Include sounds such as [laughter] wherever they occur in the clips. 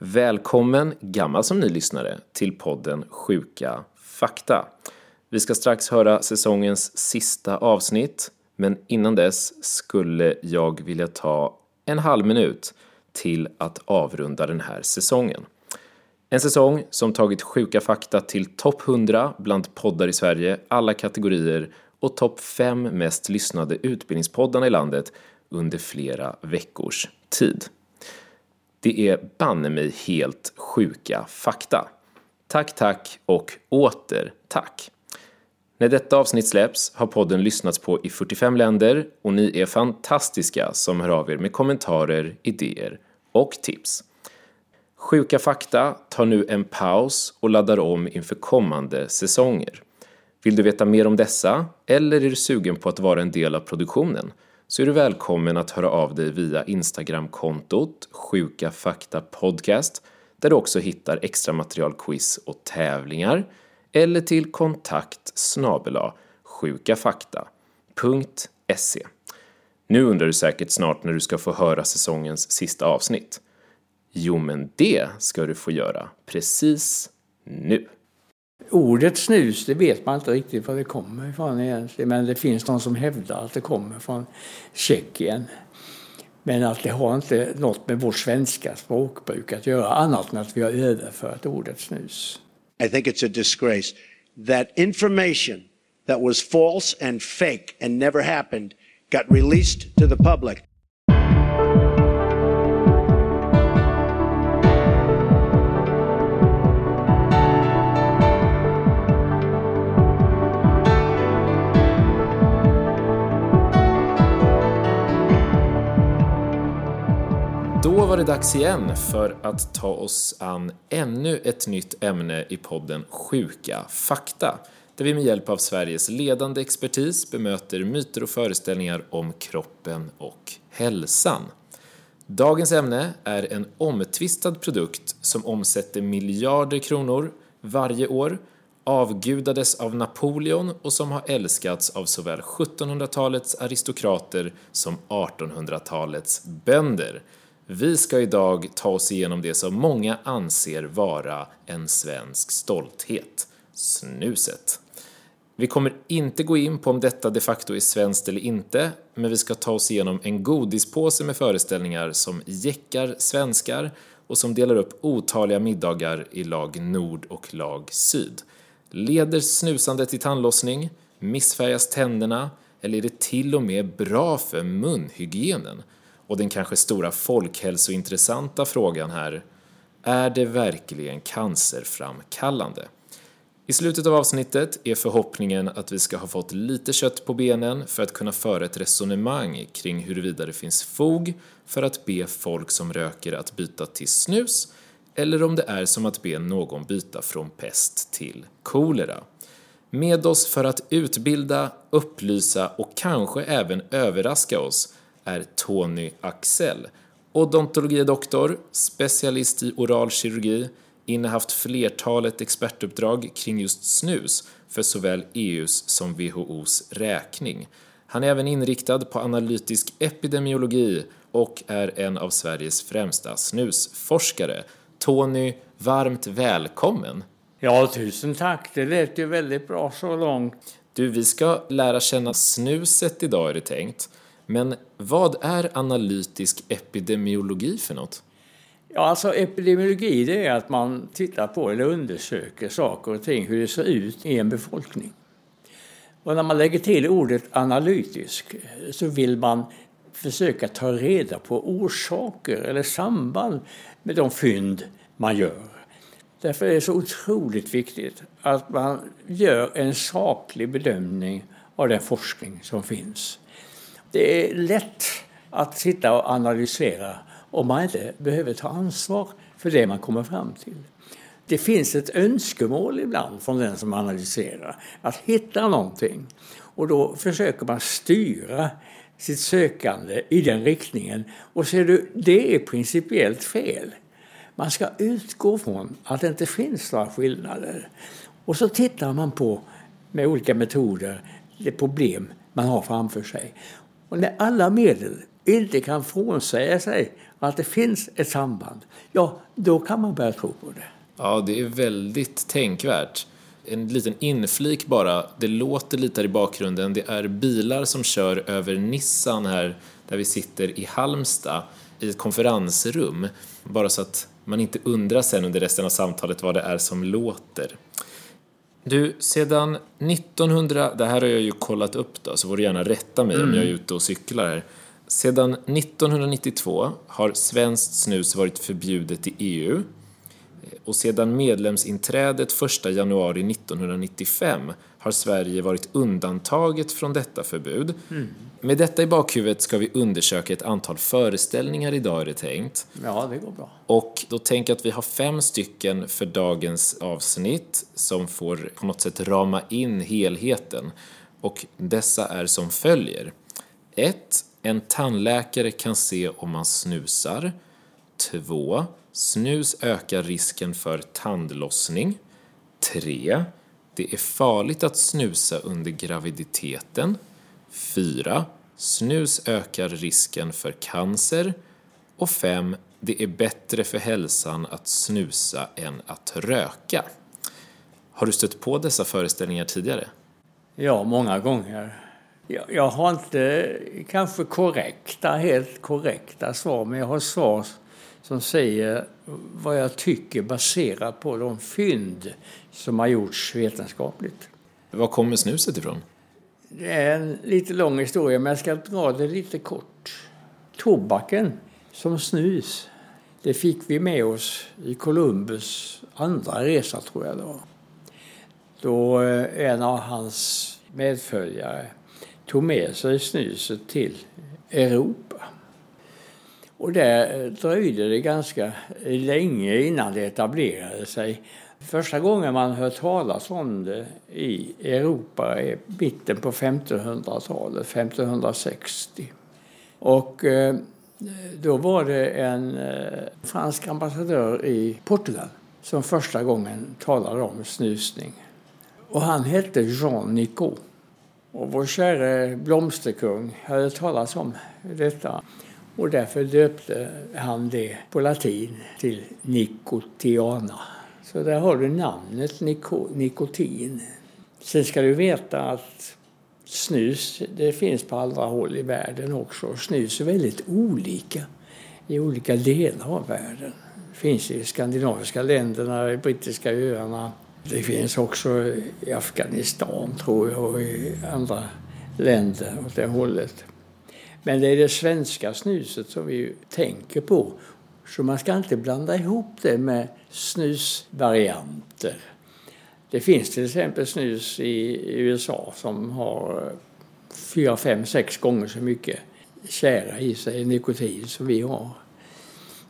Välkommen, gammal som ny lyssnare, till podden Sjuka fakta. Vi ska strax höra säsongens sista avsnitt, men innan dess skulle jag vilja ta en halv minut till att avrunda den här säsongen. En säsong som tagit sjuka fakta till topp 100 bland poddar i Sverige, alla kategorier och topp 5 mest lyssnade utbildningspoddarna i landet under flera veckors tid. Det är banne mig helt sjuka fakta. Tack, tack och åter tack. När detta avsnitt släpps har podden lyssnats på i 45 länder och ni är fantastiska som hör av er med kommentarer, idéer och tips. Sjuka fakta tar nu en paus och laddar om inför kommande säsonger. Vill du veta mer om dessa eller är du sugen på att vara en del av produktionen så är du välkommen att höra av dig via Instagramkontot Sjuka Fakta Podcast där du också hittar extra material, quiz och tävlingar eller till kontakt snabela sjukafakta.se. Nu undrar du säkert snart när du ska få höra säsongens sista avsnitt. Jo, men det ska du få göra precis nu. Ordet snus, det vet man inte riktigt var det kommer ifrån egentligen. Men det finns de som hävdar att det kommer från Tjeckien. Men att det har inte något med vårt svenska språkbruk att göra annat än att vi har överfört ordet snus. I think it's a disgrace that information that was false and fake and never happened got released to the public. Var det dags igen för att ta oss an ännu ett nytt ämne i podden Sjuka fakta där vi med hjälp av Sveriges ledande expertis bemöter myter och föreställningar om kroppen och hälsan. Dagens ämne är en omtvistad produkt som omsätter miljarder kronor varje år, avgudades av Napoleon och som har älskats av såväl 1700-talets aristokrater som 1800-talets bönder. Vi ska idag ta oss igenom det som många anser vara en svensk stolthet, snuset. Vi kommer inte gå in på om detta de facto är svenskt eller inte, men vi ska ta oss igenom en godispåse med föreställningar som jäckar svenskar och som delar upp otaliga middagar i lag nord och lag syd. Leder snusandet till tandlossning? Missfärgas tänderna? Eller är det till och med bra för munhygienen? Och den kanske stora folkhälsointressanta frågan här, är det verkligen cancerframkallande? I slutet av avsnittet är förhoppningen att vi ska ha fått lite kött på benen för att kunna föra ett resonemang kring huruvida det finns fog för att be folk som röker att byta till snus eller om det är som att be någon byta från pest till kolera. Med oss för att utbilda, upplysa och kanske även överraska oss är Tony Axel, odontologidoktor, specialist i oral kirurgi, innehaft flertalet expertuppdrag kring just snus för såväl EUs som WHOs räkning. Han är även inriktad på analytisk epidemiologi och är en av Sveriges främsta snusforskare. Tony, varmt välkommen! Ja, tusen tack. Det lät ju väldigt bra så långt. Du, vi ska lära känna snuset idag är det tänkt. Men vad är analytisk epidemiologi för något? Ja, alltså epidemiologi det är att man tittar på eller undersöker saker och ting, hur det ser ut i en befolkning. Och när man lägger till ordet analytisk så vill man försöka ta reda på orsaker eller samband med de fynd man gör. Därför är det så otroligt viktigt att man gör en saklig bedömning av den forskning som finns. Det är lätt att sitta och analysera om man inte behöver ta ansvar för det man kommer fram till. Det finns ett önskemål ibland från den som analyserar att hitta någonting. Och då försöker man styra sitt sökande i den riktningen. Och ser du, det är principiellt fel. Man ska utgå från att det inte finns några skillnader. Och så tittar man på, med olika metoder, det problem man har framför sig. Och när alla medel inte kan frånsäga sig att det finns ett samband, ja, då kan man börja tro på det. Ja, det är väldigt tänkvärt. En liten inflik bara. Det låter lite här i bakgrunden. Det är bilar som kör över Nissan här, där vi sitter i Halmstad, i ett konferensrum. Bara så att man inte undrar sen under resten av samtalet vad det är som låter. Du, sedan 1900, det här har jag ju kollat upp då, så får du gärna rätta mig om jag är ute och cyklar här. Sedan 1992 har svenskt snus varit förbjudet i EU och sedan medlemsinträdet 1 januari 1995 har Sverige varit undantaget från detta förbud. Med detta i bakhuvudet ska vi undersöka ett antal föreställningar idag är det tänkt. Ja, det går bra. Och då tänker jag att vi har fem stycken för dagens avsnitt som får på något sätt rama in helheten. Och dessa är som följer. 1. En tandläkare kan se om man snusar. 2. Snus ökar risken för tandlossning. 3. Det är farligt att snusa under graviditeten. 4. Snus ökar risken för cancer. Och 5. Det är bättre för hälsan att snusa än att röka. Har du stött på dessa föreställningar tidigare? Ja, många gånger. Jag, jag har inte kanske korrekta, helt korrekta svar, men jag har svar som säger vad jag tycker baserat på de fynd som har gjorts vetenskapligt. Var kommer snuset ifrån? Det är en lite lång historia, men jag ska dra det lite kort. Tobaken som snus, det fick vi med oss i Columbus andra resa, tror jag det var. Då eh, en av hans medföljare tog med sig snuset till Europa. Och där dröjde det ganska länge innan det etablerade sig. Första gången man hör talas om det i Europa är mitten på 1500-talet, 1560. Och eh, då var det en eh, fransk ambassadör i Portugal som första gången talade om snusning. Och han hette Jean Nicot. Och vår käre blomsterkung hade talat om detta. Och därför döpte han det på latin till Nicotiana. Så där har du namnet niko, nikotin. Sen ska du veta att snus det finns på andra håll i världen också. Snus är väldigt olika i olika delar av världen. Det finns i skandinaviska länderna, i brittiska öarna. Det finns också i Afghanistan tror jag och i andra länder åt det hållet. Men det är det svenska snuset som vi tänker på. Så man ska inte blanda ihop det med snusvarianter. Det finns till exempel snus i USA som har eh, fyra, fem, sex gånger så mycket tjära i sig, nikotin, som vi har.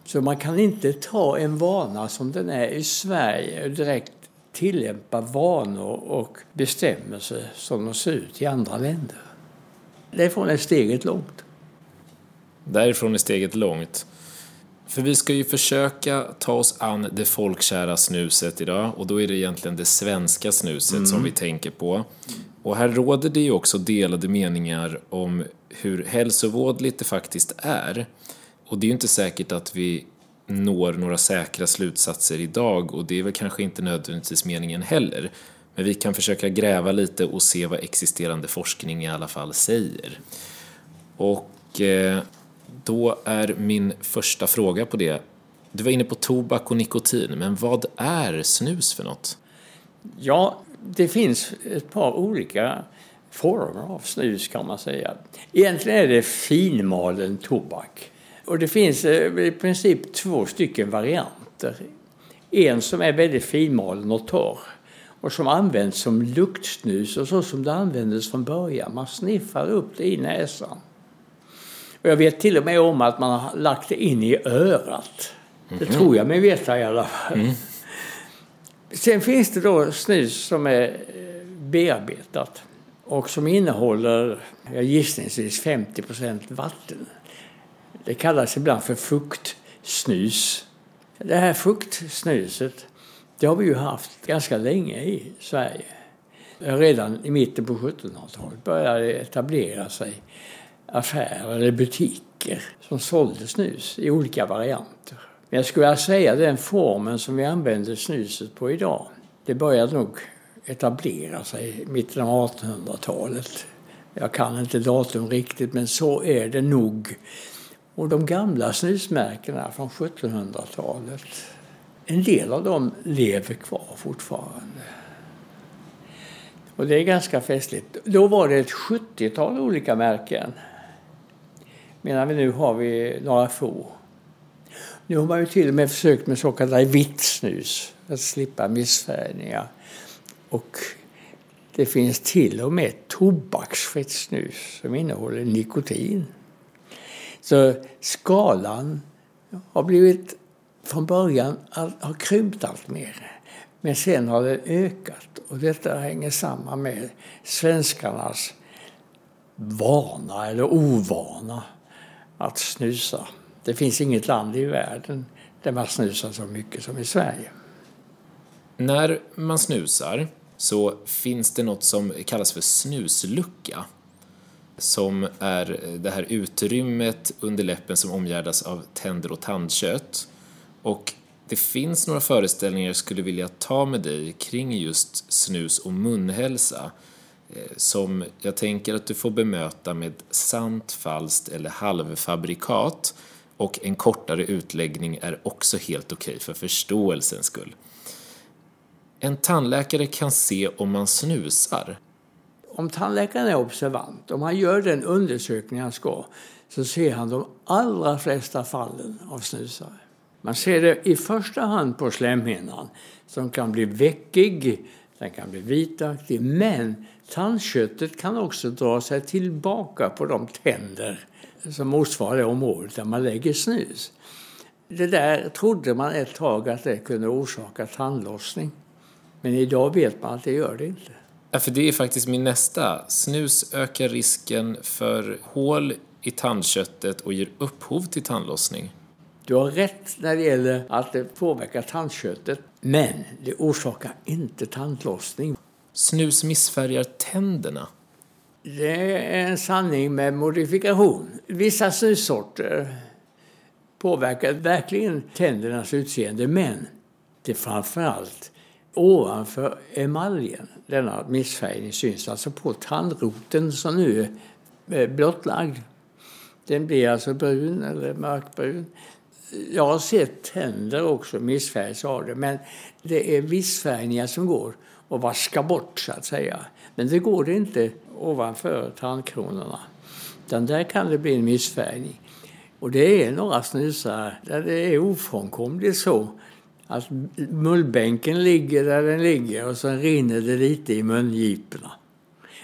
Så man kan inte ta en vana som den är i Sverige och direkt tillämpa vanor och bestämmelser som de ser ut i andra länder. Därifrån är steget långt. Därifrån är steget långt. För vi ska ju försöka ta oss an det folkkära snuset idag och då är det egentligen det svenska snuset mm. som vi tänker på. Och här råder det ju också delade meningar om hur hälsovådligt det faktiskt är. Och det är ju inte säkert att vi når några säkra slutsatser idag och det är väl kanske inte nödvändigtvis meningen heller. Men vi kan försöka gräva lite och se vad existerande forskning i alla fall säger. Och eh, då är min första fråga på det. Du var inne på tobak och nikotin, men vad är snus för något? Ja, det finns ett par olika former av snus kan man säga. Egentligen är det finmalen tobak. Och det finns eh, i princip två stycken varianter. En som är väldigt finmalen och torr och som används som luktsnus och så som det användes från början. Man sniffar upp det i näsan. Och jag vet till och med om att man har lagt det in i örat. Det mm. tror jag mig veta i alla fall. Mm. Sen finns det då snus som är eh, bearbetat och som innehåller gissningsvis 50% vatten. Det kallas ibland för fruktsnus. Det här fruktsnuset det har vi ju haft ganska länge i Sverige. Redan i mitten på 1700-talet började det etablera sig affärer eller butiker som sålde snus i olika varianter. Men jag skulle säga den formen som vi använder snuset på idag. Det började nog etablera sig i mitten av 1800-talet. Jag kan inte datum riktigt men så är det nog. Och de gamla snusmärkena från 1700-talet, en del av dem lever kvar fortfarande. Och det är ganska festligt. Då var det ett 70-tal olika märken. Medan vi nu har vi några få. Nu har man ju till och med försökt med så kallade vitt snus för att slippa missfärgningar. Och det finns till och med tobaksfritt snus som innehåller nikotin. Så skalan har blivit från början har krympt allt mer. Men sen har den ökat och detta hänger samman med svenskarnas vana eller ovana att snusa. Det finns inget land i världen där man snusar så mycket som i Sverige. När man snusar så finns det något som kallas för snuslucka som är det här utrymmet under läppen som omgärdas av tänder och tandkött. Och det finns några föreställningar jag skulle vilja ta med dig kring just snus och munhälsa Eh, som jag tänker att du får bemöta med sant, falskt eller halvfabrikat och en kortare utläggning är också helt okej okay för förståelsens skull. En tandläkare kan se om man snusar. Om tandläkaren är observant, om han gör den undersökning han ska, så ser han de allra flesta fallen av snusare. Man ser det i första hand på slemhinnan som kan bli veckig, den kan bli vitaktig, men tandköttet kan också dra sig tillbaka på de tänder som motsvarar det området där man lägger snus. Det där trodde man ett tag att det kunde orsaka tandlossning. Men idag vet man att det gör det inte. Ja, för det är faktiskt min nästa. Snus ökar risken för hål i tandköttet och ger upphov till tandlossning. Du har rätt när det gäller att det påverkar tandköttet, men det orsakar inte tandlossning. Snus missfärgar tänderna. Det är en sanning med modifikation. Vissa snussorter påverkar verkligen tändernas utseende, men det är framförallt ovanför emaljen. Denna missfärgning syns alltså på tandroten som nu är blottlagd. Den blir alltså brun eller mörkbrun jag har sett tänder också missfärgas av det, men det är missfärgningar som går och vaska bort så att säga. Men det går det inte ovanför tandkronorna. Utan där kan det bli en missfärgning. Och det är några snusar där det är ofrånkomligt så att mullbänken ligger där den ligger och så rinner det lite i mungiporna.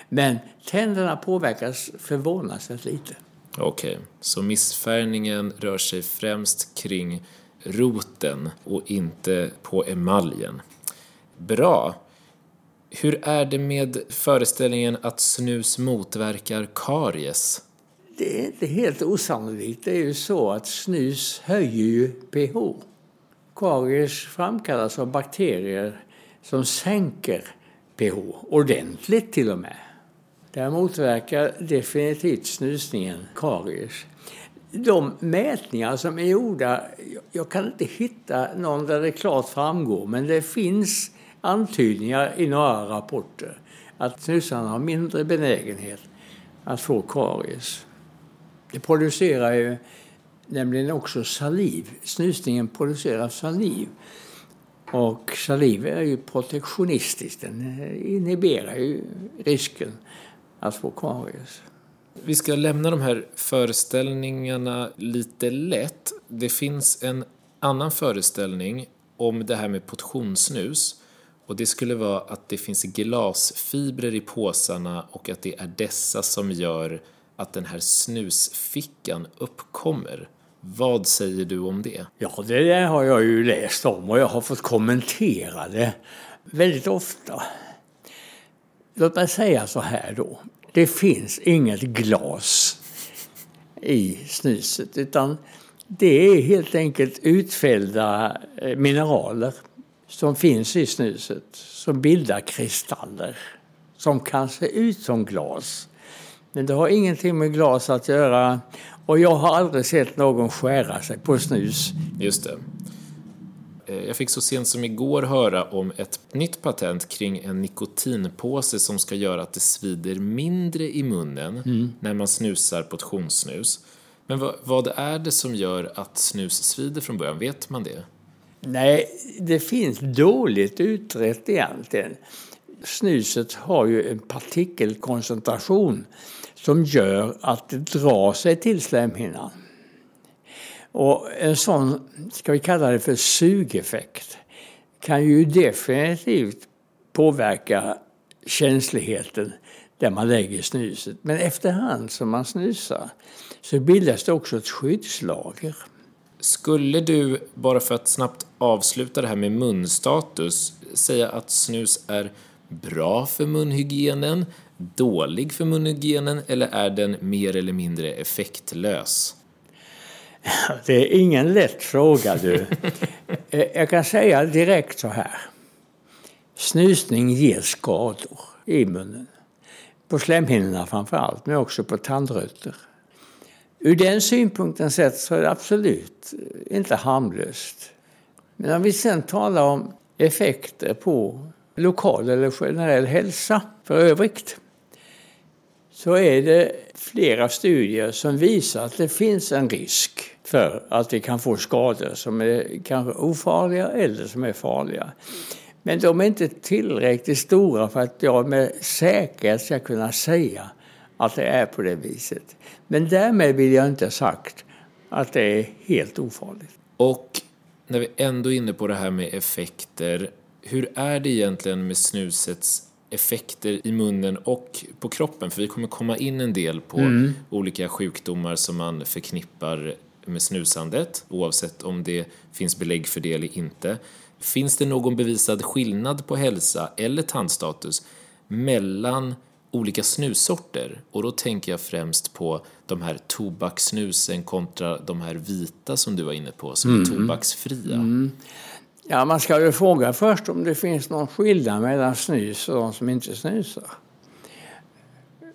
Men tänderna påverkas förvånansvärt lite. Okej, okay. så missfärgningen rör sig främst kring roten och inte på emaljen. Bra. Hur är det med föreställningen att snus motverkar karies? Det är inte helt osannolikt. Det är ju så att snus höjer ju pH. Karies framkallas av bakterier som sänker pH ordentligt till och med. Där motverkar definitivt snusningen karies. De mätningar som är gjorda, jag kan inte hitta någon där det klart framgår, men det finns antydningar i några rapporter att snusarna har mindre benägenhet att få karies. Det producerar ju nämligen också saliv. Snusningen producerar saliv. Och saliv är ju protektionistiskt. Den inhiberar ju risken att få karies. Vi ska lämna de här föreställningarna lite lätt. Det finns en annan föreställning om det här med portionssnus. Och det skulle vara att det finns glasfibrer i påsarna och att det är dessa som gör att den här snusfickan uppkommer. Vad säger du om det? Ja, det där har jag ju läst om och jag har fått kommentera det väldigt ofta. Låt mig säga så här då. Det finns inget glas i snuset utan det är helt enkelt utfällda eh, mineraler som finns i snuset som bildar kristaller som kan se ut som glas. Men det har ingenting med glas att göra Och jag har aldrig sett någon skära sig på snus. Just det. Eh, jag fick så sent som igår höra om ett nytt patent kring en nikotinpåse som ska göra att det svider mindre i munnen mm. när man snusar portionssnus. Men vad, vad är det som gör att snus svider från början? Vet man det? Nej, det finns dåligt utrett egentligen. Snuset har ju en partikelkoncentration som gör att det drar sig till slemhinnan. Och en sån, ska vi kalla det för sugeffekt, kan ju definitivt påverka känsligheten där man lägger snuset. Men efterhand som man snusar så bildas det också ett skyddslager. Skulle du, bara för att snabbt avsluta det här med munstatus, säga att snus är bra för munhygienen, dålig för munhygienen eller är den mer eller mindre effektlös? Det är ingen lätt fråga du. [laughs] Eh, jag kan säga direkt så här. Snusning ger skador i munnen. På slemhinnorna framför allt, men också på tandrötter. Ur den synpunkten sett så är det absolut inte harmlöst. Men om vi sen talar om effekter på lokal eller generell hälsa för övrigt så är det flera studier som visar att det finns en risk för att vi kan få skador som är kanske ofarliga eller som är farliga. Men de är inte tillräckligt stora för att jag med säkerhet ska kunna säga att det är på det viset. Men därmed vill jag inte ha sagt att det är helt ofarligt. Och när vi ändå är inne på det här med effekter, hur är det egentligen med snusets effekter i munnen och på kroppen? För vi kommer komma in en del på mm. olika sjukdomar som man förknippar med snusandet, oavsett om det finns belägg för det eller inte. Finns det någon bevisad skillnad på hälsa eller tandstatus mellan olika snussorter? Och då tänker jag främst på de här tobakssnusen kontra de här vita som du var inne på, som mm. är tobaksfria. Mm. Ja, man ska ju fråga först om det finns någon skillnad mellan snus och de som inte snusar.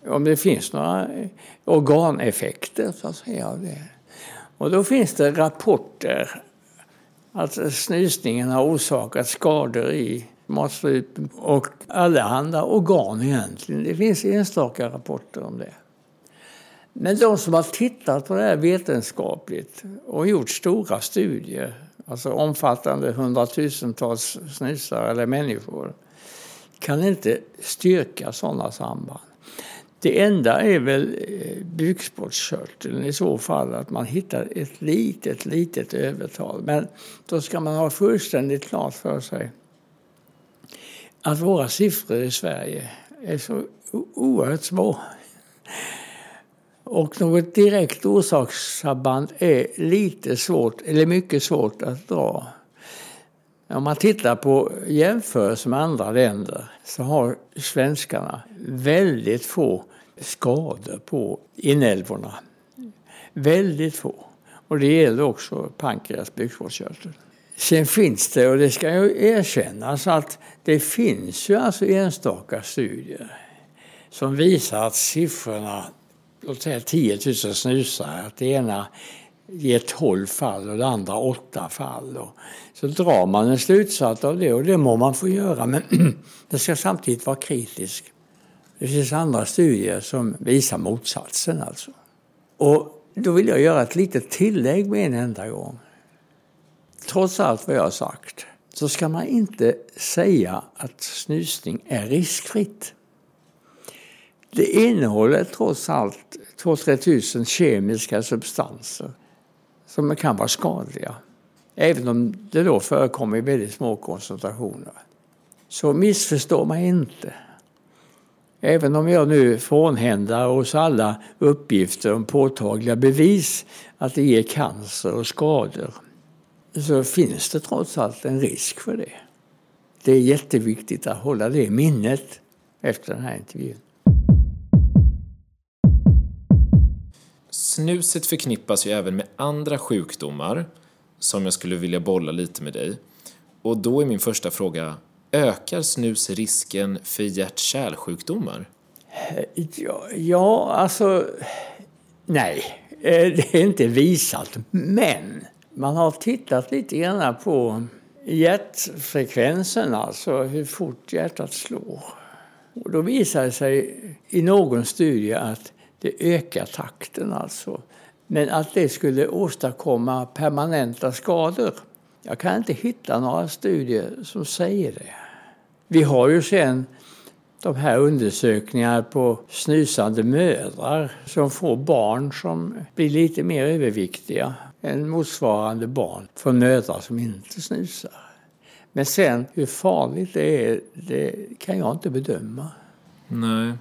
Om det finns några organeffekter så att säga av det. Och då finns det rapporter att snusningen har orsakat skador i matstrupen och allehanda organ egentligen. Det finns enstaka rapporter om det. Men de som har tittat på det här vetenskapligt och gjort stora studier, alltså omfattande hundratusentals snusare eller människor, kan inte styrka sådana samband. Det enda är väl eh, bukspottkörteln i så fall, att man hittar ett litet, litet övertal. Men då ska man ha fullständigt klart för sig att våra siffror i Sverige är så oerhört små. Och något direkt orsakssamband är lite svårt, eller mycket svårt att dra. Om man tittar på jämförelser med andra länder så har svenskarna väldigt få skador på inälvorna. Väldigt få. Och det gäller också pankreas bukspottkörtel. Sen finns det, och det ska ju erkännas, att det finns ju alltså enstaka studier som visar att siffrorna, låt säga 10 000 snusare, att det ena ger 12 fall och det andra 8 fall. Och så drar man en slutsats av det och det må man få göra men [clears throat] det ska samtidigt vara kritisk. Det finns andra studier som visar motsatsen alltså. Och då vill jag göra ett litet tillägg med en enda gång. Trots allt vad jag har sagt så ska man inte säga att snusning är riskfritt. Det innehåller trots allt 2-3 tusen kemiska substanser som kan vara skadliga. Även om det då förekommer i väldigt små koncentrationer. Så missförstå mig inte. Även om jag nu frånhänder oss alla uppgifter om påtagliga bevis att det ger cancer och skador så finns det trots allt en risk för det. Det är jätteviktigt att hålla det i minnet efter den här intervjun. Snuset förknippas ju även med andra sjukdomar som jag skulle vilja bolla lite med dig. Och då är min första fråga, ökar snus risken för hjärt-kärlsjukdomar? Ja, ja, alltså... Nej, eh, det är inte visat, men man har tittat lite grann på hjärtfrekvensen, alltså hur fort hjärtat slår. Och då visar det sig i någon studie att det ökar takten alltså. Men att det skulle åstadkomma permanenta skador. Jag kan inte hitta några studier som säger det. Vi har ju sen de här undersökningarna på snusande mödrar som får barn som blir lite mer överviktiga än motsvarande barn från mödrar som inte snusar. Men sen hur farligt det är, det kan jag inte bedöma. Nej,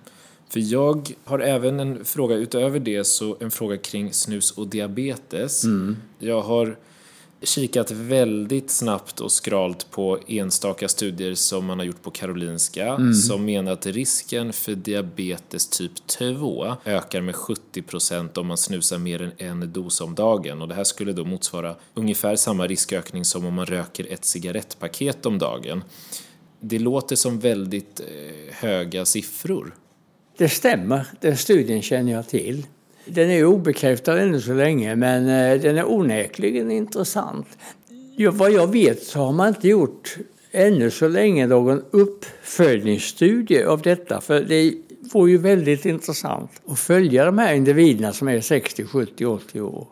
för jag har även en fråga utöver det, så en fråga kring snus och diabetes. Mm. Jag har kikat väldigt snabbt och skralt på enstaka studier som man har gjort på Karolinska mm. som menar att risken för diabetes typ 2 ökar med 70 procent om man snusar mer än en dos om dagen och det här skulle då motsvara ungefär samma riskökning som om man röker ett cigarettpaket om dagen. Det låter som väldigt eh, höga siffror. Det stämmer, den studien känner jag till. Den är obekräftad ännu så länge men eh, den är onekligen intressant. Ja, vad jag vet så har man inte gjort ännu så länge någon uppföljningsstudie av detta. För det vore ju väldigt intressant att följa de här individerna som är 60, 70, 80 år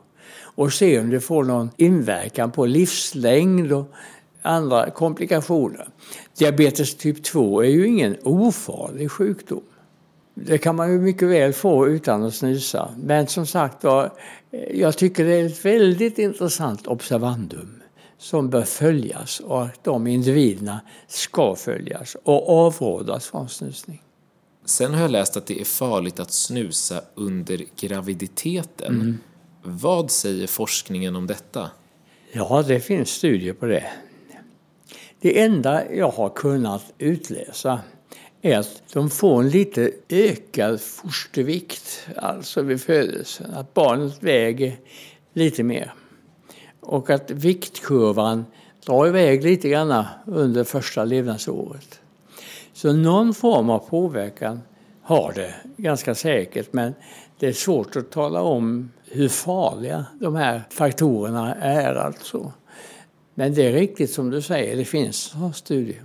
och se om det får någon inverkan på livslängd och andra komplikationer. Diabetes typ 2 är ju ingen ofarlig sjukdom. Det kan man ju mycket väl få utan att snusa. Men som sagt var, jag tycker det är ett väldigt intressant observandum som bör följas och att de individerna ska följas och avrådas från snusning. Sen har jag läst att det är farligt att snusa under graviditeten. Mm. Vad säger forskningen om detta? Ja, det finns studier på det. Det enda jag har kunnat utläsa är att de får en lite ökad fostervikt, alltså vid födelsen. Att barnet väger lite mer. Och att viktkurvan drar iväg lite grann under första levnadsåret. Så någon form av påverkan har det, ganska säkert. Men det är svårt att tala om hur farliga de här faktorerna är alltså. Men det är riktigt som du säger, det finns studier.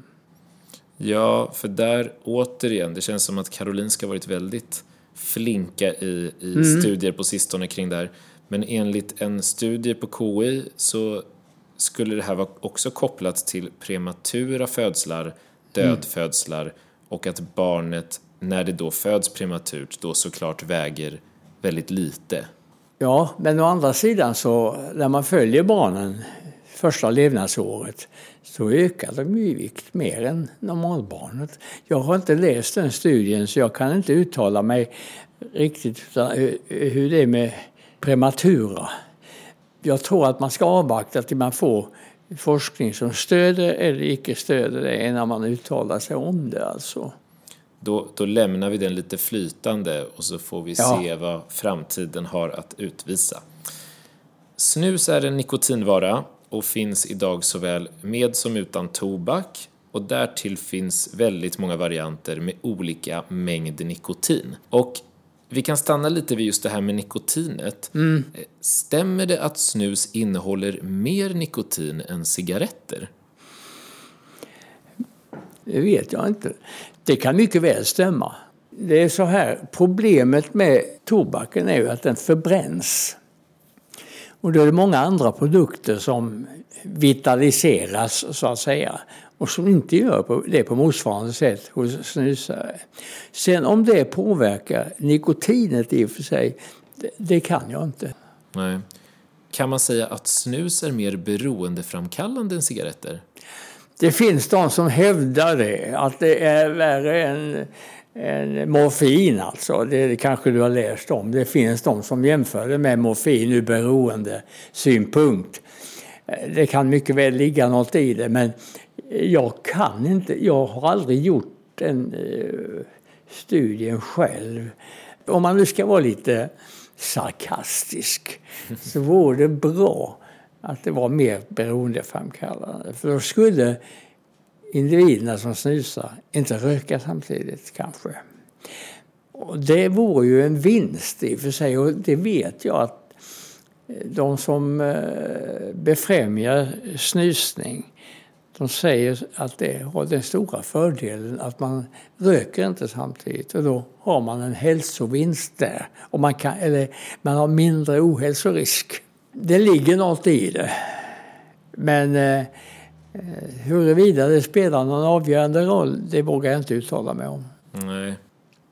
Ja, för där återigen, det känns som att Karolinska varit väldigt flinka i, i mm. studier på sistone kring det här. Men enligt en studie på KI så skulle det här vara också kopplat till prematura födslar, dödfödslar mm. och att barnet, när det då föds prematurt, då såklart väger väldigt lite. Ja, men å andra sidan så när man följer barnen första levnadsåret så ökar de i vikt mer än normalbarnet. Jag har inte läst den studien så jag kan inte uttala mig riktigt hur det är med prematura. Jag tror att man ska avvakta till man får forskning som stöder eller icke stöder det innan man uttalar sig om det. Alltså. Då, då lämnar vi den lite flytande och så får vi ja. se vad framtiden har att utvisa. Snus är en nikotinvara och finns idag såväl med som utan tobak och därtill finns väldigt många varianter med olika mängd nikotin. Och vi kan stanna lite vid just det här med nikotinet. Mm. Stämmer det att snus innehåller mer nikotin än cigaretter? Det vet jag inte. Det kan mycket väl stämma. Det är så här, problemet med tobaken är ju att den förbränns. Och då är det många andra produkter som vitaliseras så att säga och som inte gör det på motsvarande sätt hos snusare. Sen om det påverkar nikotinet i och för sig, det, kan jag inte. Nej. Kan man säga att snus är mer beroendeframkallande än cigaretter? Det finns de som hävdar det, att det är värre än en morfin alltså, det kanske du har läst om. Det finns de som jämför det med morfin ur beroendesynpunkt. Det kan mycket väl ligga något i det men jag kan inte, jag har aldrig gjort den eh, studien själv. Om man nu ska vara lite sarkastisk så vore det bra att det var mer beroendeframkallande. För då skulle individerna som snusar inte röka samtidigt kanske. Och det vore ju en vinst i och för sig och det vet jag att eh, de som eh, befrämjar snusning de säger att det har den stora fördelen att man röker inte samtidigt och då har man en hälsovinst där. Och man, kan, eller man har mindre ohälsorisk. Det ligger något i det. Men eh, huruvida det spelar någon avgörande roll, det vågar jag inte uttala mig om. Nej.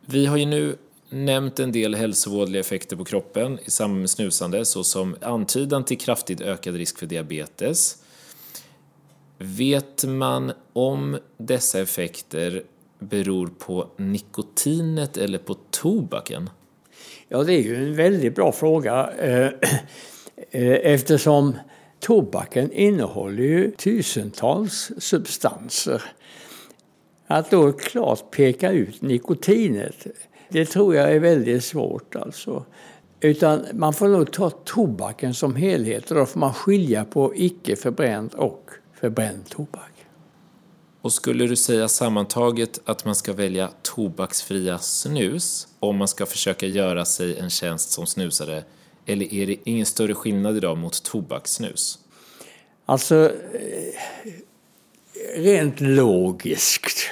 Vi har ju nu nämnt en del hälsovådliga effekter på kroppen i samband med snusande såsom antydan till kraftigt ökad risk för diabetes. Vet man om dessa effekter beror på nikotinet eller på tobaken? Ja, det är ju en väldigt bra fråga eh, [clears throat] eftersom tobaken innehåller ju tusentals substanser. Att då klart peka ut nikotinet det tror jag är väldigt svårt alltså. Utan man får nog ta tobaken som helhet och då får man skilja på icke förbränd och förbränd tobak. Och skulle du säga sammantaget att man ska välja tobaksfria snus om man ska försöka göra sig en tjänst som snusare? Eller är det ingen större skillnad idag mot tobakssnus? Alltså, eh, rent logiskt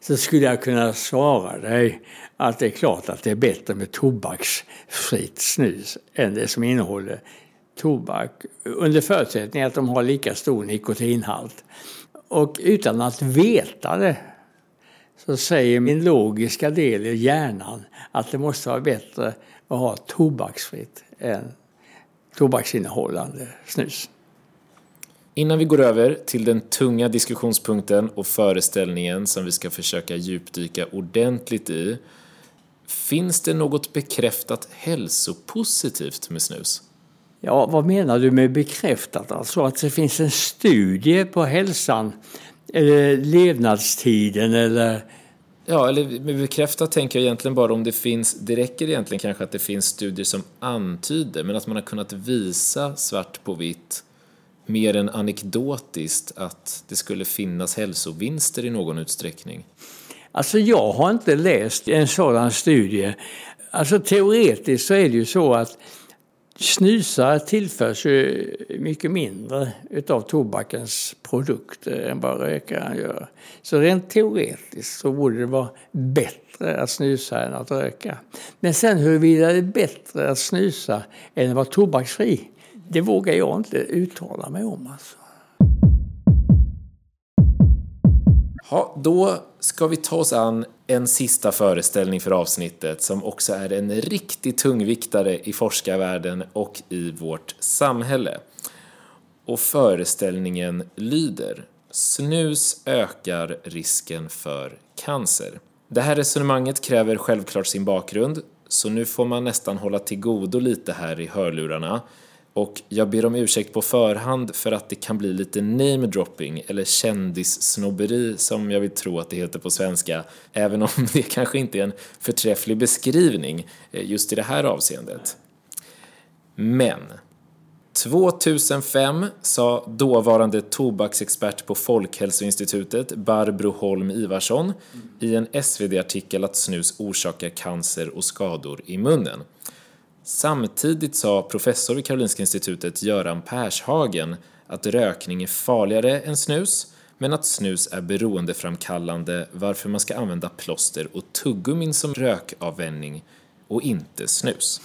så skulle jag kunna svara dig att det är klart att det är bättre med tobaksfritt snus än det som innehåller tobak under förutsättning att de har lika stor nikotinhalt. Och utan att veta det så säger min logiska del i hjärnan att det måste vara bättre att ha tobaksfritt än tobaksinnehållande snus. Innan vi går över till den tunga diskussionspunkten och föreställningen som vi ska försöka djupdyka ordentligt i. Finns det något bekräftat hälsopositivt med snus? Ja, vad menar du med bekräftat? Alltså att det finns en studie på hälsan eller levnadstiden eller? Ja, eller med bekräftat tänker jag egentligen bara om det finns, det räcker egentligen kanske att det finns studier som antyder, men att man har kunnat visa svart på vitt mer än anekdotiskt att det skulle finnas hälsovinster i någon utsträckning? Alltså jag har inte läst en sådan studie. Alltså teoretiskt så är det ju så att snusare tillförs ju mycket mindre utav tobakens produkter än vad rökaren gör. Så rent teoretiskt så borde det vara bättre att snusa än att röka. Men sen huruvida det är bättre att snusa än att vara tobaksfri, det vågar jag inte uttala mig om. Alltså. Ja, då ska vi ta oss an en sista föreställning för avsnittet som också är en riktig tungviktare i forskarvärlden och i vårt samhälle. Och föreställningen lyder Snus ökar risken för cancer. Det här resonemanget kräver självklart sin bakgrund, så nu får man nästan hålla till godo lite här i hörlurarna och jag ber om ursäkt på förhand för att det kan bli lite name-dropping eller kändissnobberi som jag vill tro att det heter på svenska, även om [laughs] det kanske inte är en förträfflig beskrivning eh, just i det här avseendet. Men 2005 sa dåvarande tobaksexpert på Folkhälsoinstitutet Barbro Holm Ivarsson i en SvD-artikel att snus orsakar cancer och skador i munnen. Samtidigt sa professor vid Karolinska institutet Göran Pershagen att rökning är farligare än snus, men att snus är beroendeframkallande varför man ska använda plåster och tuggummin som rökavvänjning och inte snus.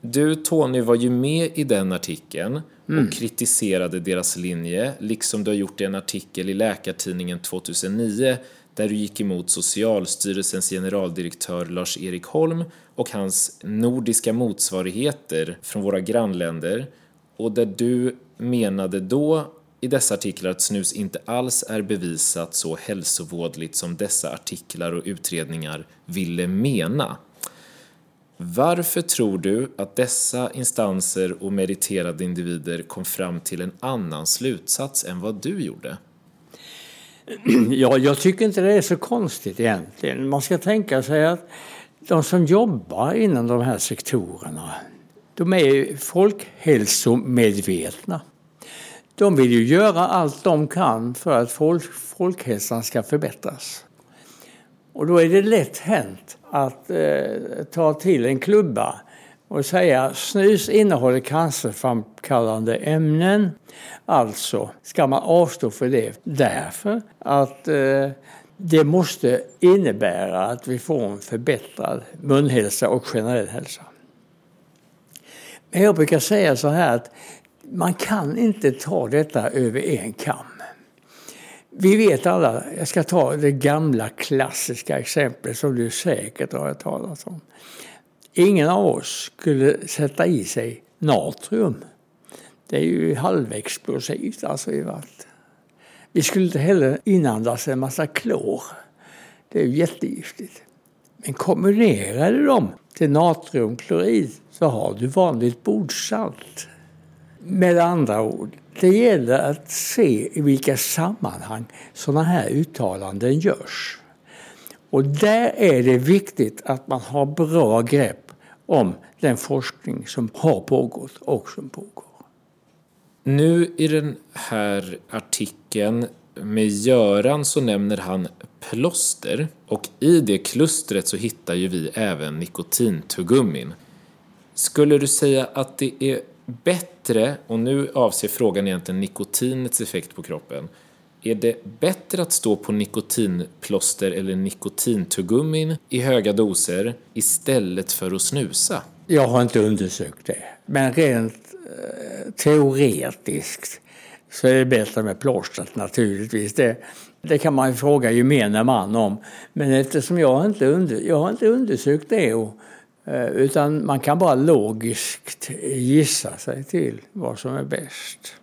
Du Tony var ju med i den artikeln och mm. kritiserade deras linje, liksom du har gjort i en artikel i Läkartidningen 2009 där du gick emot Socialstyrelsens generaldirektör Lars-Erik Holm och hans nordiska motsvarigheter från våra grannländer och där du menade då i dessa artiklar att snus inte alls är bevisat så hälsovådligt som dessa artiklar och utredningar ville mena. Varför tror du att dessa instanser och meriterade individer kom fram till en annan slutsats än vad du gjorde? [clears throat] Ja, jag tycker inte det är så konstigt egentligen. Man ska tänka sig att de som jobbar inom de här sektorerna, de är folkhälsomedvetna. De vill ju göra allt de kan för att folk, folkhälsan ska förbättras. Och då är det lätt hänt att eh, ta till en klubba och säga snus innehåller cancerframkallande ämnen. Alltså ska man avstå för det därför att eh, det måste innebära att vi får en förbättrad munhälsa och generell hälsa. Men jag brukar säga så här att man kan inte ta detta över en kam. Vi vet alla, jag ska ta det gamla klassiska exemplet som du säkert har hört talas om. Ingen av oss skulle sätta i sig natrium. Det är ju halvexplosivt alltså. Vi skulle inte heller inandas en massa klor. Det är ju jättegiftigt. Men kombinerar du dem till natriumklorid så har du vanligt bordsalt. Med andra ord, det gäller att se i vilka sammanhang sådana här uttalanden görs. Och där är det viktigt att man har bra grepp om den forskning som har pågått och som pågår. Nu i den här artikeln med Göran så nämner han plåster och i det klustret så hittar ju vi även nikotintuggummin. Skulle du säga att det är bättre, och nu avser frågan egentligen nikotinets effekt på kroppen, är det bättre att stå på nikotinplåster eller nikotintuggummin i höga doser istället för att snusa? Jag har inte undersökt det, men rent eh, teoretiskt så är det bättre med plåstret naturligtvis. Det, det kan man ju fråga gemene man om. Men eftersom jag inte, under, jag har inte undersökt det och, eh, utan man kan bara logiskt gissa sig till vad som är bäst.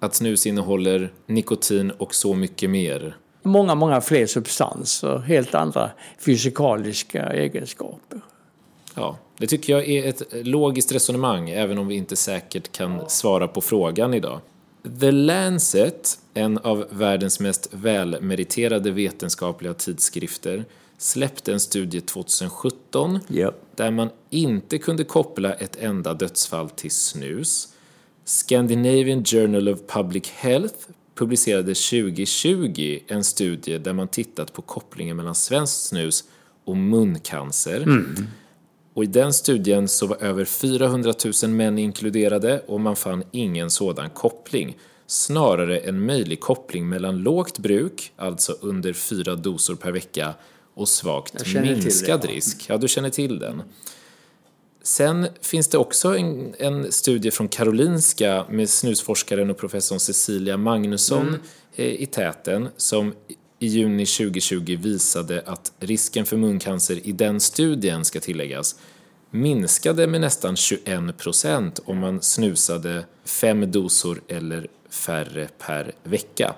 Att snus innehåller nikotin och så mycket mer? Många, många fler substanser, helt andra fysikaliska egenskaper. Ja, det tycker jag är ett logiskt resonemang, även om vi inte säkert kan svara på frågan idag. The Lancet, en av världens mest välmeriterade vetenskapliga tidskrifter, släppte en studie 2017 yep. där man inte kunde koppla ett enda dödsfall till snus. Scandinavian Journal of Public Health publicerade 2020 en studie där man tittat på kopplingen mellan svenskt snus och muncancer. Mm. Och i den studien så var över 400 000 män inkluderade och man fann ingen sådan koppling. Snarare en möjlig koppling mellan lågt bruk, alltså under fyra dosor per vecka, och svagt minskad risk. Ja, du känner till den. Sen finns det också en, en, studie från Karolinska med snusforskaren och professorn Cecilia Magnusson mm. i täten som i juni 2020 visade att risken för muncancer i den studien, ska tilläggas, minskade med nästan 21 procent om man snusade fem dosor eller färre per vecka.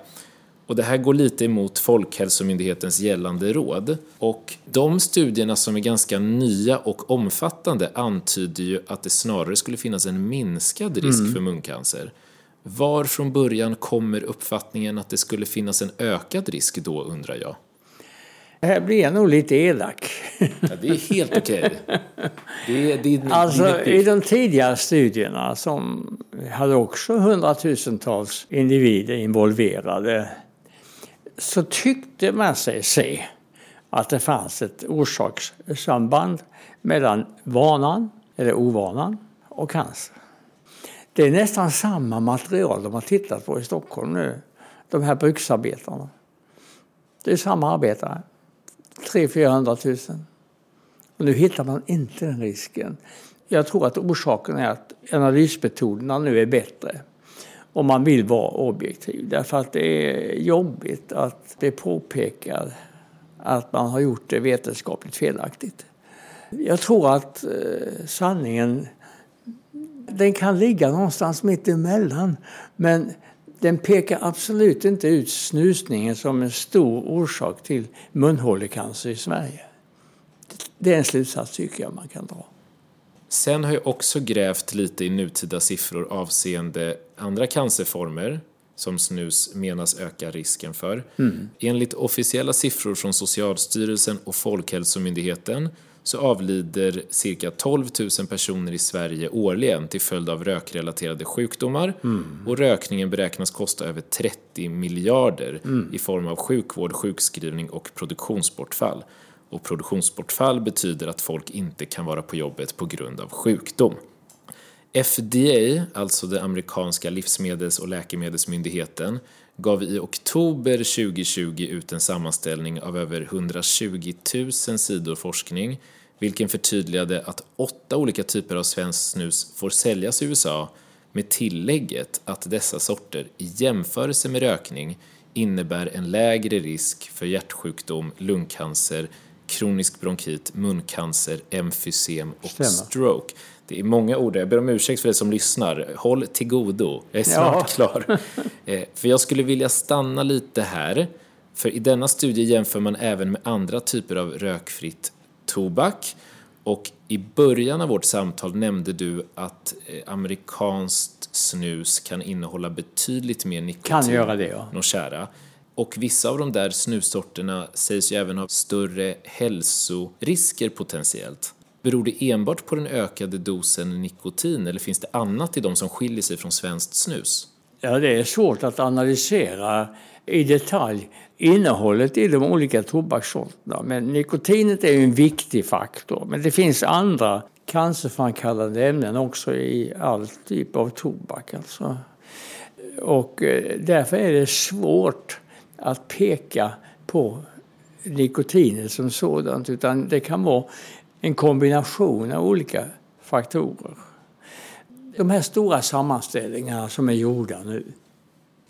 Och det här går lite emot Folkhälsomyndighetens gällande råd. Och de studierna som är ganska nya och omfattande antyder ju att det snarare skulle finnas en minskad risk mm. för muncancer. Var från början kommer uppfattningen att det skulle finnas en ökad risk då, undrar jag? Här blir jag nog lite elak. Ja, det är helt okej. Okay. Det det alltså, I de tidigare studierna som hade också hundratusentals individer involverade så tyckte man sig se att det fanns ett orsakssamband mellan vanan, eller ovanan, och cancer. Det är nästan samma material de har tittat på i Stockholm nu, de här bruksarbetarna. Det är samma arbetare, 300-400 000. Och nu hittar man inte den risken. Jag tror att orsaken är att analysmetoderna nu är bättre om man vill vara objektiv. Därför att det är jobbigt att bli påpekad att man har gjort det vetenskapligt felaktigt. Jag tror att eh, sanningen den kan ligga någonstans mitt emellan. Men den pekar absolut inte ut snusningen som en stor orsak till munhålecancer i Sverige. Det är en slutsats tycker jag man kan dra. Sen har jag också grävt lite i nutida siffror avseende andra cancerformer som snus menas öka risken för. Mm. Enligt officiella siffror från Socialstyrelsen och Folkhälsomyndigheten så avlider cirka 12 000 personer i Sverige årligen till följd av rökrelaterade sjukdomar mm. och rökningen beräknas kosta över 30 miljarder mm. i form av sjukvård, sjukskrivning och produktionsbortfall och produktionsbortfall betyder att folk inte kan vara på jobbet på grund av sjukdom. FDA, alltså den amerikanska livsmedels och läkemedelsmyndigheten, gav i oktober 2020 ut en sammanställning av över 120 000 sidor forskning vilken förtydligade att åtta olika typer av svenskt snus får säljas i USA med tillägget att dessa sorter i jämförelse med rökning innebär en lägre risk för hjärtsjukdom, lungcancer, kronisk bronkit, muncancer, emfysem och Stämmer. stroke. Det är många ord, jag ber om ursäkt för er som lyssnar. Håll till godo, jag är snart klar. [laughs] Eh, För jag skulle vilja stanna lite här. För i denna studie jämför man även med andra typer av rökfritt tobak. Och i början av vårt samtal nämnde du att eh, amerikanskt snus kan innehålla betydligt mer nikotin Kan göra det, ja. och kära. Och vissa av de där snussorterna sägs ju även ha större hälsorisker potentiellt. Beror det enbart på den ökade dosen nikotin eller finns det annat i dem som skiljer sig från svenskt snus? Ja, det är svårt att analysera i detalj innehållet i de olika tobakssorterna. Men nikotinet är ju en viktig faktor. Men det finns andra cancerframkallande ämnen också i all typ av tobak. Alltså. Och eh, därför är det svårt att peka på nikotinet som sådant. Utan det kan vara en kombination av olika faktorer. De här stora sammanställningarna som är gjorda nu.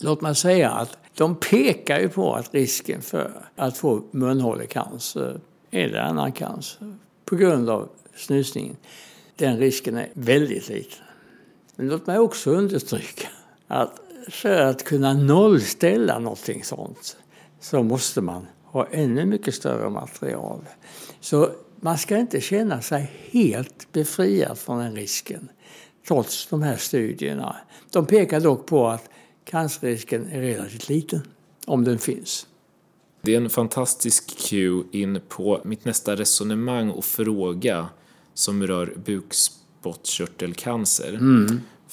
Låt mig säga att de pekar ju på att risken för att få munhålecancer eller annan cancer på grund av snusningen, den risken är väldigt liten. Men låt mig också understryka att för att kunna nollställa någonting sånt så måste man ha ännu mycket större material. Så man ska inte känna sig helt befriad från den risken trots de här studierna. De pekar dock på att cancerrisken är relativt liten, om den finns. Det är en fantastisk cue in på mitt nästa resonemang och fråga som rör bukspottkörtelcancer.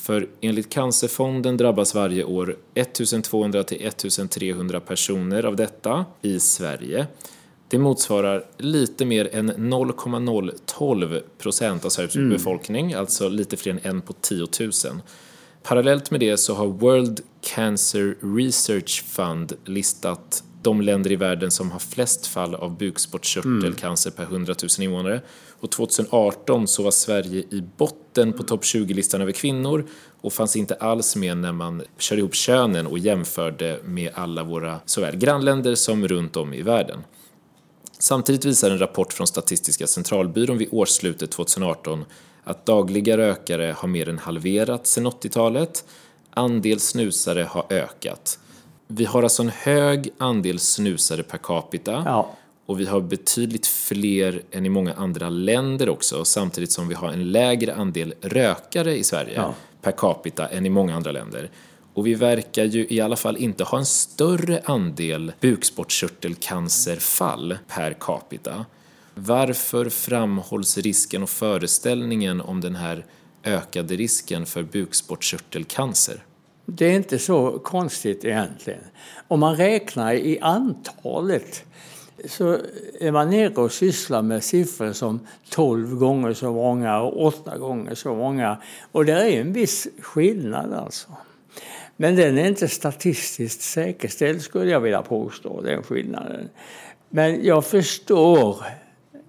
För enligt Cancerfonden drabbas varje år 1200 till 1300 personer av detta i Sverige. Det motsvarar lite mer än 0,012 procent av Sveriges befolkning, alltså lite fler än en på 10 000. Parallellt med det så har World Cancer Research Fund listat de länder i världen som har flest fall av bukspottkörtelcancer per 100 000 invånare. Och 2018 så var Sverige i botten på topp 20-listan över kvinnor och fanns inte alls med när man kör ihop könen och jämförde med alla våra såväl grannländer som runt om i världen. Samtidigt visar en rapport från Statistiska centralbyrån vid årsslutet 2018 att dagliga rökare har mer än halverats sedan 80-talet. Andel snusare har ökat. Vi har alltså en hög andel snusare per capita Ja. och vi har betydligt fler än i många andra länder också samtidigt som vi har en lägre andel rökare i Sverige Ja. per capita än i många andra länder. Och vi verkar ju i alla fall inte ha en större andel bukspottkörtelcancerfall per capita. Varför framhålls risken och föreställningen om den här ökade risken för bukspottkörtelcancer? Det är inte så konstigt egentligen. Om man räknar i antalet så är man nere och sysslar med siffror som 12 gånger så många och 8 gånger så många. Och det är en viss skillnad alltså. Men den är inte statistiskt säkerställd skulle jag vilja påstå, den skillnaden. Men jag förstår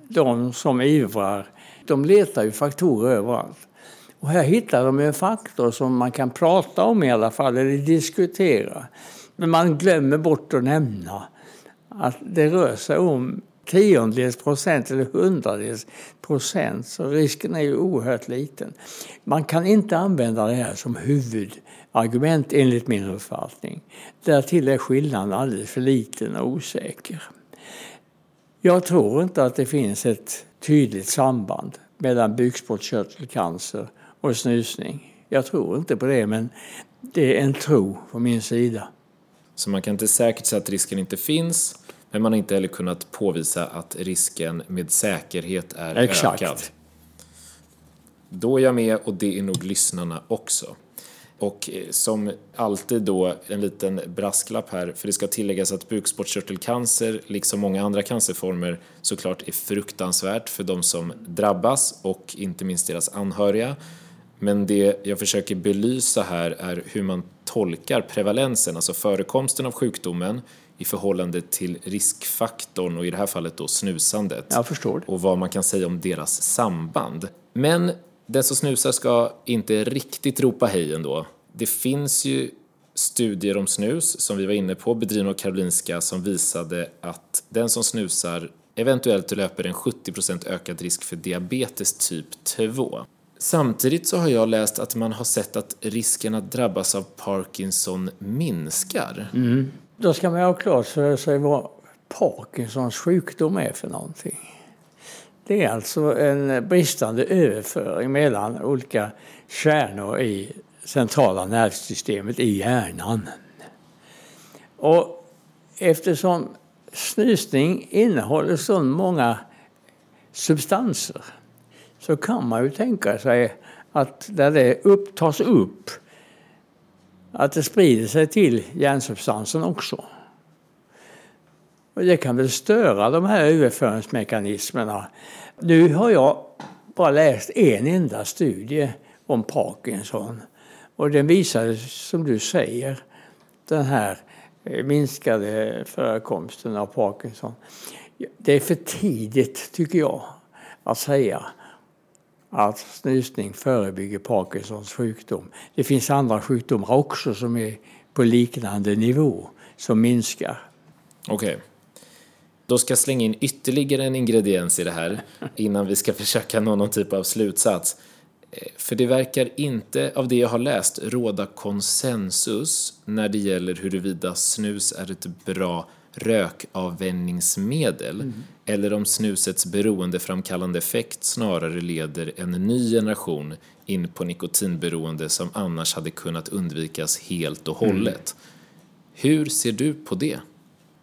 de som ivrar. De letar ju faktorer överallt. Och här hittar de en faktor som man kan prata om i alla fall, eller diskutera. Men man glömmer bort att nämna att det rör sig om tiondels procent eller hundradels procent, så risken är ju oerhört liten. Man kan inte använda det här som huvudargument enligt min uppfattning. Därtill är skillnaden alldeles för liten och osäker. Jag tror inte att det finns ett tydligt samband mellan bukspottkörtelcancer och snusning. Jag tror inte på det, men det är en tro från min sida. Så man kan inte säkert säga att risken inte finns, men man har inte heller kunnat påvisa att risken med säkerhet är Exakt. ökad. Då är jag med och det är nog lyssnarna också. Och eh, som alltid då en liten brasklapp här, för det ska tilläggas att bukspottkörtelcancer, liksom många andra cancerformer, såklart är fruktansvärt för de som drabbas och inte minst deras anhöriga. Men det jag försöker belysa här är hur man tolkar prevalensen, alltså förekomsten av sjukdomen i förhållande till riskfaktorn och i det här fallet då snusandet. Jag förstår. Och vad man kan säga om deras samband. Men den som snusar ska inte riktigt ropa hej ändå. Det finns ju studier om snus, som vi var inne på, bedrivna av Karolinska, som visade att den som snusar eventuellt löper en 70% ökad risk för diabetes typ 2. Samtidigt så har jag läst att man har sett att risken att drabbas av Parkinson minskar. Mm. Då ska man ha klart för sig vad Parkinsons sjukdom är för någonting. Det är alltså en bristande överföring mellan olika kärnor i centrala nervsystemet i hjärnan. Och eftersom snusning innehåller så många substanser så kan man ju tänka sig att där det upp, tas upp att det sprider sig till hjärnsubstansen också. Och det kan väl störa de här överföringsmekanismerna. Nu har jag bara läst en enda studie om Parkinson och den visade, som du säger, den här eh, minskade förekomsten av Parkinson. Det är för tidigt, tycker jag, att säga att snusning förebygger Parkinsons sjukdom. Det finns andra sjukdomar också som är på liknande nivå, som minskar. Okej. Okay. Då ska jag slänga in ytterligare en ingrediens i det här innan vi ska [laughs] försöka nå någon typ av slutsats. Eh, för det verkar inte, av det jag har läst, råda konsensus när det gäller huruvida snus är ett bra rökavvänjningsmedel mm. eller om snusets beroendeframkallande effekt snarare leder en ny generation in på nikotinberoende som annars hade kunnat undvikas helt och hållet. Mm. Hur ser du på det?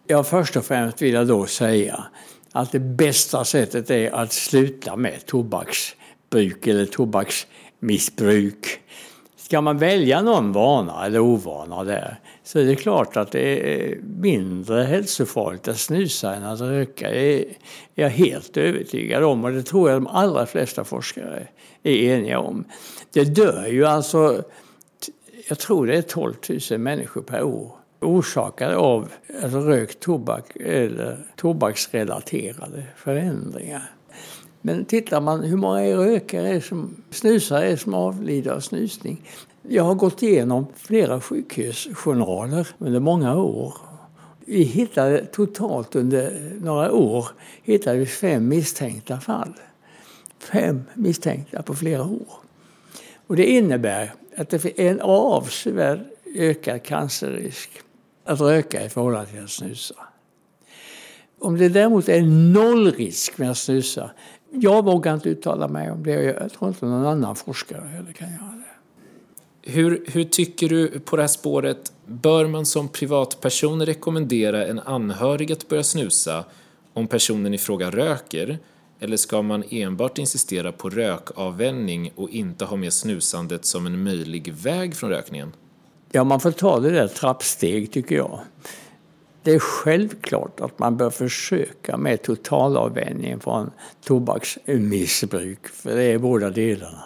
Ja, först och främst vill jag då säga att det bästa sättet är att sluta med tobaksbruk eller tobaksmissbruk. Ska man välja någon vana eller ovana där så är det klart att det är mindre hälsofarligt att snusa än att röka. Det är jag helt övertygad om och det tror jag de allra flesta forskare är eniga om. Det dör ju alltså, jag tror det är 12 000 människor per år orsakade av alltså rökt tobak eller tobaksrelaterade förändringar. Men tittar man hur många rökare som snusare som avlider av snusning jag har gått igenom flera sjukhusjournaler under många år. Vi hittade totalt under några år hittade vi fem misstänkta fall. Fem misstänkta på flera år. Och det innebär att det är en avsevärd ökad cancerrisk att röka i förhållande till att snusa. Om det däremot är noll risk med att snusa, jag vågar inte uttala mig om det. Jag tror inte någon annan forskare heller kan göra det. Hur, hur tycker du på det här spåret, bör man som privatperson rekommendera en anhörig att börja snusa om personen i fråga röker? Eller ska man enbart insistera på rökavvänjning och inte ha med snusandet som en möjlig väg från rökningen? Ja, man får ta det där trappsteg tycker jag. Det är självklart att man bör försöka med totalavvänjning från tobaksmissbruk, för det är båda delarna.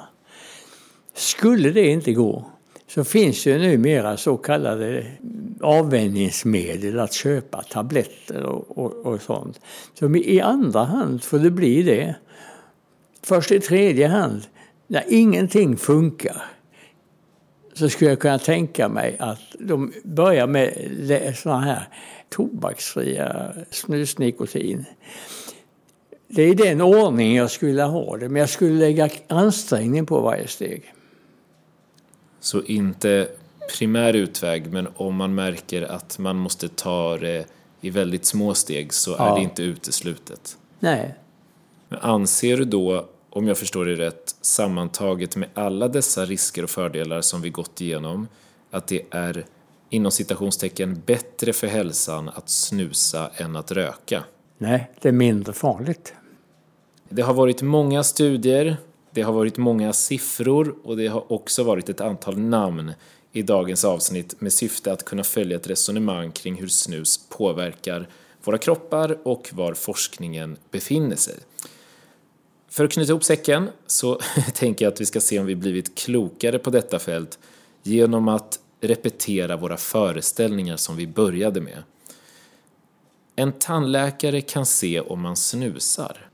Skulle det inte gå så finns ju numera så kallade avvänjningsmedel att köpa, tabletter och, och, och sånt. Så i andra hand får det bli det. Först i tredje hand, när ingenting funkar, så skulle jag kunna tänka mig att de börjar med sådana här tobaksfria snusnikotin. Det är den ordning jag skulle ha det, men jag skulle lägga ansträngning på varje steg. Så inte primär utväg, men om man märker att man måste ta det i väldigt små steg så ja. är det inte uteslutet. Nej. Men anser du då, om jag förstår det rätt, sammantaget med alla dessa risker och fördelar som vi gått igenom, att det är inom citationstecken bättre för hälsan att snusa än att röka? Nej, det är mindre farligt. Det har varit många studier det har varit många siffror och det har också varit ett antal namn i dagens avsnitt med syfte att kunna följa ett resonemang kring hur snus påverkar våra kroppar och var forskningen befinner sig. För att knyta ihop säcken så [laughs] tänker jag att vi ska se om vi blivit klokare på detta fält genom att repetera våra föreställningar som vi började med. En tandläkare kan se om man snusar.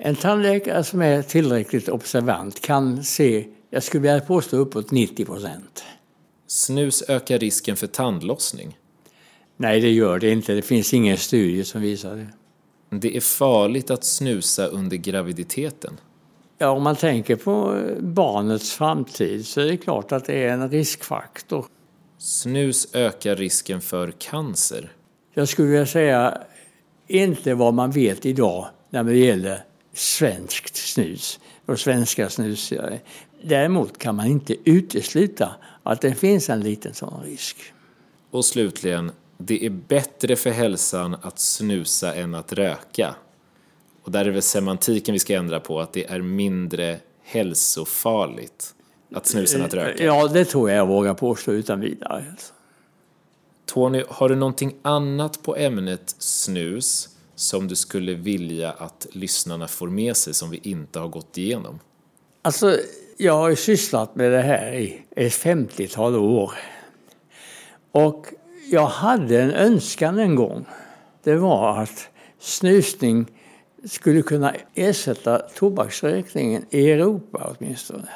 En tandläkare som är tillräckligt observant kan se, jag skulle vilja påstå uppåt 90 procent. Snus ökar risken för tandlossning. Nej, det gör det inte. Det finns ingen studie som visar det. Det är farligt att snusa under graviditeten. Ja, om man tänker på barnets framtid så är det klart att det är en riskfaktor. Snus ökar risken för cancer. Jag skulle vilja säga inte vad man vet idag när det gäller svenskt snus och svenska snusare. Däremot kan man inte utesluta att det finns en liten sån risk. Och slutligen, det är bättre för hälsan att snusa än att röka. Och där är väl semantiken vi ska ändra på, att det är mindre hälsofarligt att snusa än att röka. Ja, det tror jag jag vågar påstå utan vidare. Tony, har du någonting annat på ämnet snus som du skulle vilja att lyssnarna får med sig som vi inte har gått igenom? Alltså, jag har ju sysslat med det här i ett 50-tal år. Och jag hade en önskan en gång. Det var att snusning skulle kunna ersätta tobaksrökningen i Europa åtminstone.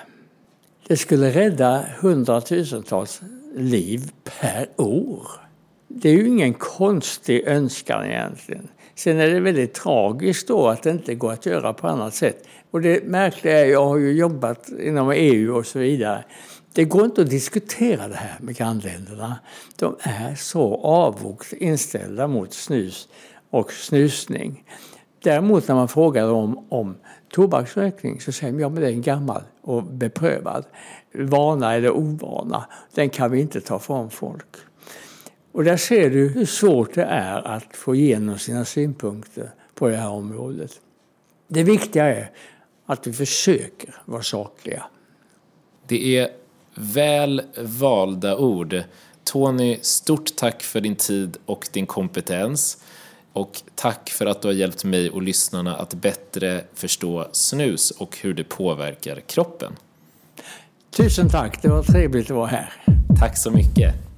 Det skulle rädda hundratusentals liv per år. Det är ju ingen konstig önskan egentligen. Sen är det väldigt tragiskt då att det inte går att göra på annat sätt. Och det märkliga är, jag har ju jobbat inom EU och så vidare. Det går inte att diskutera det här med grannländerna. De är så avvokt inställda mot snus och snusning. Däremot när man frågar dem om tobaksrökning så säger de ja men det är en gammal och beprövad vana eller ovana. Den kan vi inte ta från folk. Och där ser du hur svårt det är att få igenom sina synpunkter på det här området. Det viktiga är att vi försöker vara sakliga. Det är väl valda ord. Tony, stort tack för din tid och din kompetens. Och tack för att du har hjälpt mig och lyssnarna att bättre förstå snus och hur det påverkar kroppen. Tusen tack, det var trevligt att vara här. Tack så mycket.